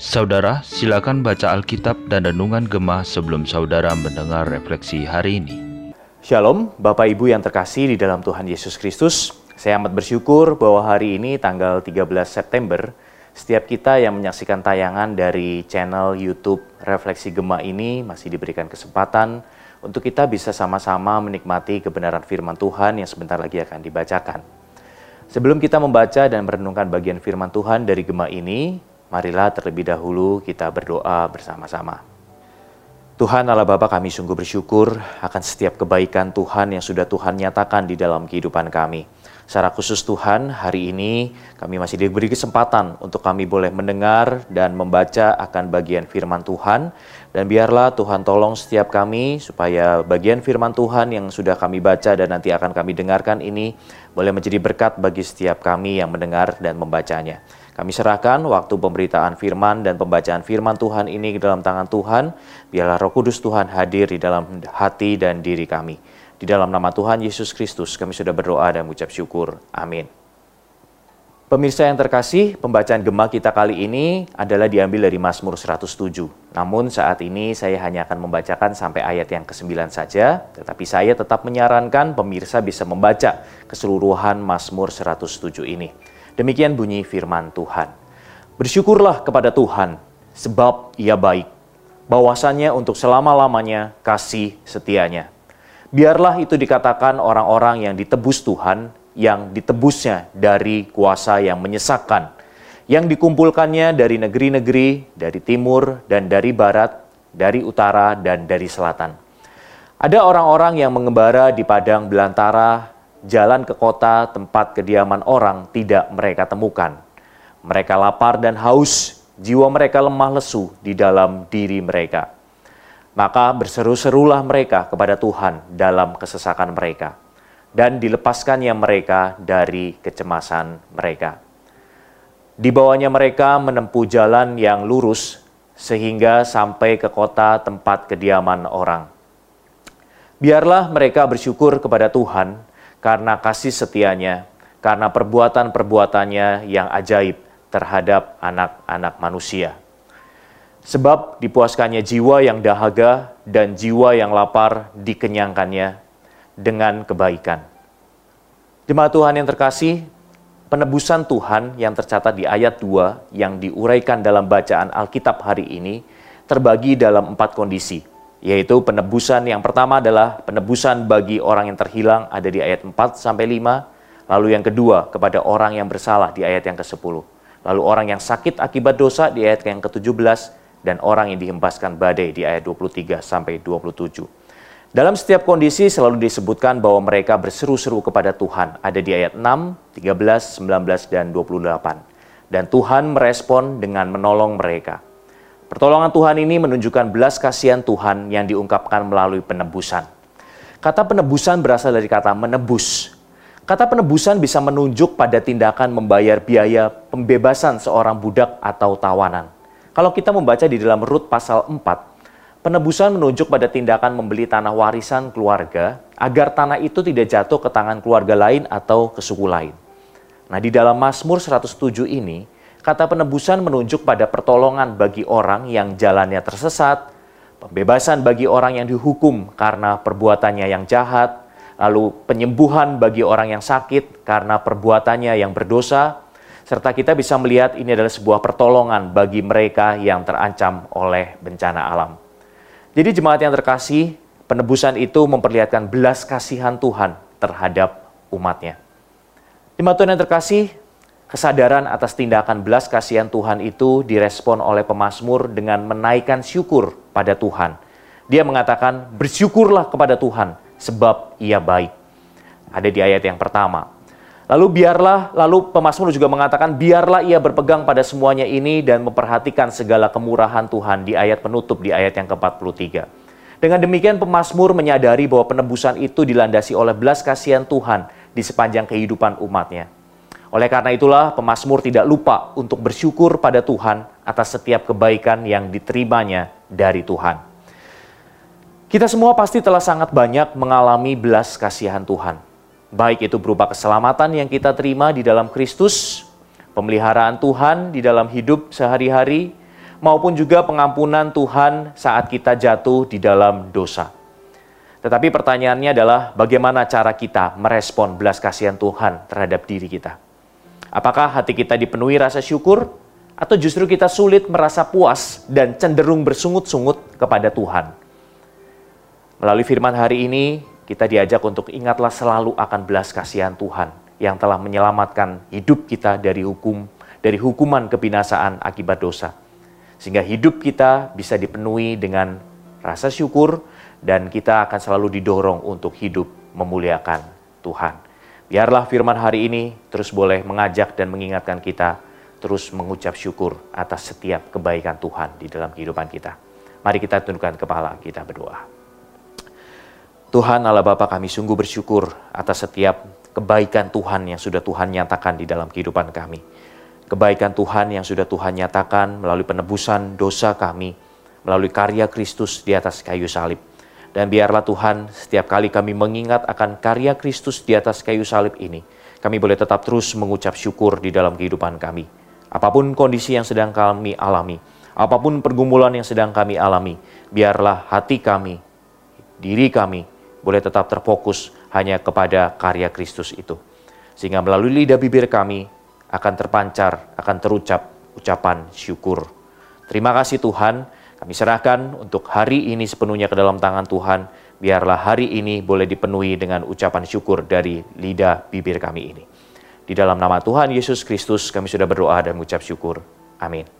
Saudara, silakan baca Alkitab dan Renungan Gemah sebelum saudara mendengar refleksi hari ini. Shalom, Bapak Ibu yang terkasih di dalam Tuhan Yesus Kristus. Saya amat bersyukur bahwa hari ini tanggal 13 September, setiap kita yang menyaksikan tayangan dari channel YouTube Refleksi Gemah ini masih diberikan kesempatan untuk kita bisa sama-sama menikmati kebenaran firman Tuhan yang sebentar lagi akan dibacakan. Sebelum kita membaca dan merenungkan bagian firman Tuhan dari Gemah ini, marilah terlebih dahulu kita berdoa bersama-sama. Tuhan Allah Bapa kami sungguh bersyukur akan setiap kebaikan Tuhan yang sudah Tuhan nyatakan di dalam kehidupan kami. Secara khusus Tuhan, hari ini kami masih diberi kesempatan untuk kami boleh mendengar dan membaca akan bagian firman Tuhan. Dan biarlah Tuhan tolong setiap kami supaya bagian firman Tuhan yang sudah kami baca dan nanti akan kami dengarkan ini boleh menjadi berkat bagi setiap kami yang mendengar dan membacanya. Kami serahkan waktu pemberitaan firman dan pembacaan firman Tuhan ini ke dalam tangan Tuhan. Biarlah roh kudus Tuhan hadir di dalam hati dan diri kami. Di dalam nama Tuhan Yesus Kristus kami sudah berdoa dan mengucap syukur. Amin. Pemirsa yang terkasih, pembacaan gemah kita kali ini adalah diambil dari Mazmur 107. Namun saat ini saya hanya akan membacakan sampai ayat yang ke-9 saja, tetapi saya tetap menyarankan pemirsa bisa membaca keseluruhan Mazmur 107 ini. Demikian bunyi firman Tuhan. Bersyukurlah kepada Tuhan, sebab ia baik. Bahwasannya untuk selama-lamanya kasih setianya. Biarlah itu dikatakan orang-orang yang ditebus Tuhan, yang ditebusnya dari kuasa yang menyesakkan, yang dikumpulkannya dari negeri-negeri, dari timur dan dari barat, dari utara dan dari selatan. Ada orang-orang yang mengembara di padang belantara, jalan ke kota tempat kediaman orang tidak mereka temukan. Mereka lapar dan haus, jiwa mereka lemah lesu di dalam diri mereka. Maka berseru-serulah mereka kepada Tuhan dalam kesesakan mereka, dan dilepaskannya mereka dari kecemasan mereka. Dibawanya mereka menempuh jalan yang lurus, sehingga sampai ke kota tempat kediaman orang. Biarlah mereka bersyukur kepada Tuhan karena kasih setianya, karena perbuatan-perbuatannya yang ajaib terhadap anak-anak manusia. Sebab dipuaskannya jiwa yang dahaga dan jiwa yang lapar dikenyangkannya dengan kebaikan. Jemaat Tuhan yang terkasih, penebusan Tuhan yang tercatat di ayat 2 yang diuraikan dalam bacaan Alkitab hari ini terbagi dalam empat kondisi yaitu penebusan yang pertama adalah penebusan bagi orang yang terhilang ada di ayat 4 sampai 5, lalu yang kedua kepada orang yang bersalah di ayat yang ke-10. Lalu orang yang sakit akibat dosa di ayat yang ke-17 dan orang yang dihempaskan badai di ayat 23 sampai 27. Dalam setiap kondisi selalu disebutkan bahwa mereka berseru-seru kepada Tuhan ada di ayat 6, 13, 19 dan 28. Dan Tuhan merespon dengan menolong mereka. Pertolongan Tuhan ini menunjukkan belas kasihan Tuhan yang diungkapkan melalui penebusan. Kata penebusan berasal dari kata menebus. Kata penebusan bisa menunjuk pada tindakan membayar biaya pembebasan seorang budak atau tawanan. Kalau kita membaca di dalam Rut pasal 4, penebusan menunjuk pada tindakan membeli tanah warisan keluarga agar tanah itu tidak jatuh ke tangan keluarga lain atau ke suku lain. Nah, di dalam Mazmur 107 ini, Kata penebusan menunjuk pada pertolongan bagi orang yang jalannya tersesat, pembebasan bagi orang yang dihukum karena perbuatannya yang jahat, lalu penyembuhan bagi orang yang sakit karena perbuatannya yang berdosa, serta kita bisa melihat ini adalah sebuah pertolongan bagi mereka yang terancam oleh bencana alam. Jadi jemaat yang terkasih, penebusan itu memperlihatkan belas kasihan Tuhan terhadap umatnya. Jemaat Tuhan yang terkasih, Kesadaran atas tindakan belas kasihan Tuhan itu direspon oleh pemazmur dengan menaikkan syukur pada Tuhan. Dia mengatakan, bersyukurlah kepada Tuhan, sebab ia baik. Ada di ayat yang pertama. Lalu biarlah, lalu pemazmur juga mengatakan, biarlah ia berpegang pada semuanya ini dan memperhatikan segala kemurahan Tuhan di ayat penutup di ayat yang ke-43. Dengan demikian pemazmur menyadari bahwa penebusan itu dilandasi oleh belas kasihan Tuhan di sepanjang kehidupan umatnya. Oleh karena itulah pemazmur tidak lupa untuk bersyukur pada Tuhan atas setiap kebaikan yang diterimanya dari Tuhan. Kita semua pasti telah sangat banyak mengalami belas kasihan Tuhan. Baik itu berupa keselamatan yang kita terima di dalam Kristus pemeliharaan Tuhan di dalam hidup sehari-hari, maupun juga pengampunan Tuhan saat kita jatuh di dalam dosa. Tetapi pertanyaannya adalah bagaimana cara kita merespon belas kasihan Tuhan terhadap diri kita. Apakah hati kita dipenuhi rasa syukur atau justru kita sulit merasa puas dan cenderung bersungut-sungut kepada Tuhan. Melalui firman hari ini, kita diajak untuk ingatlah selalu akan belas kasihan Tuhan yang telah menyelamatkan hidup kita dari hukum dari hukuman kebinasaan akibat dosa. Sehingga hidup kita bisa dipenuhi dengan rasa syukur dan kita akan selalu didorong untuk hidup memuliakan Tuhan. Biarlah firman hari ini terus boleh mengajak dan mengingatkan kita terus mengucap syukur atas setiap kebaikan Tuhan di dalam kehidupan kita. Mari kita tundukkan kepala kita berdoa. Tuhan Allah Bapa kami sungguh bersyukur atas setiap kebaikan Tuhan yang sudah Tuhan nyatakan di dalam kehidupan kami. Kebaikan Tuhan yang sudah Tuhan nyatakan melalui penebusan dosa kami, melalui karya Kristus di atas kayu salib. Dan biarlah Tuhan setiap kali kami mengingat akan karya Kristus di atas kayu salib ini, kami boleh tetap terus mengucap syukur di dalam kehidupan kami. Apa pun kondisi yang sedang kami alami, apa pun pergumulan yang sedang kami alami, biarlah hati kami, diri kami boleh tetap terfokus hanya kepada karya Kristus itu. Sehingga melalui lidah bibir kami akan terpancar, akan terucap ucapan syukur. Terima kasih Tuhan, kami serahkan untuk hari ini sepenuhnya ke dalam tangan Tuhan. Biarlah hari ini boleh dipenuhi dengan ucapan syukur dari lidah bibir kami ini. Di dalam nama Tuhan Yesus Kristus kami sudah berdoa dan mengucap syukur. Amin.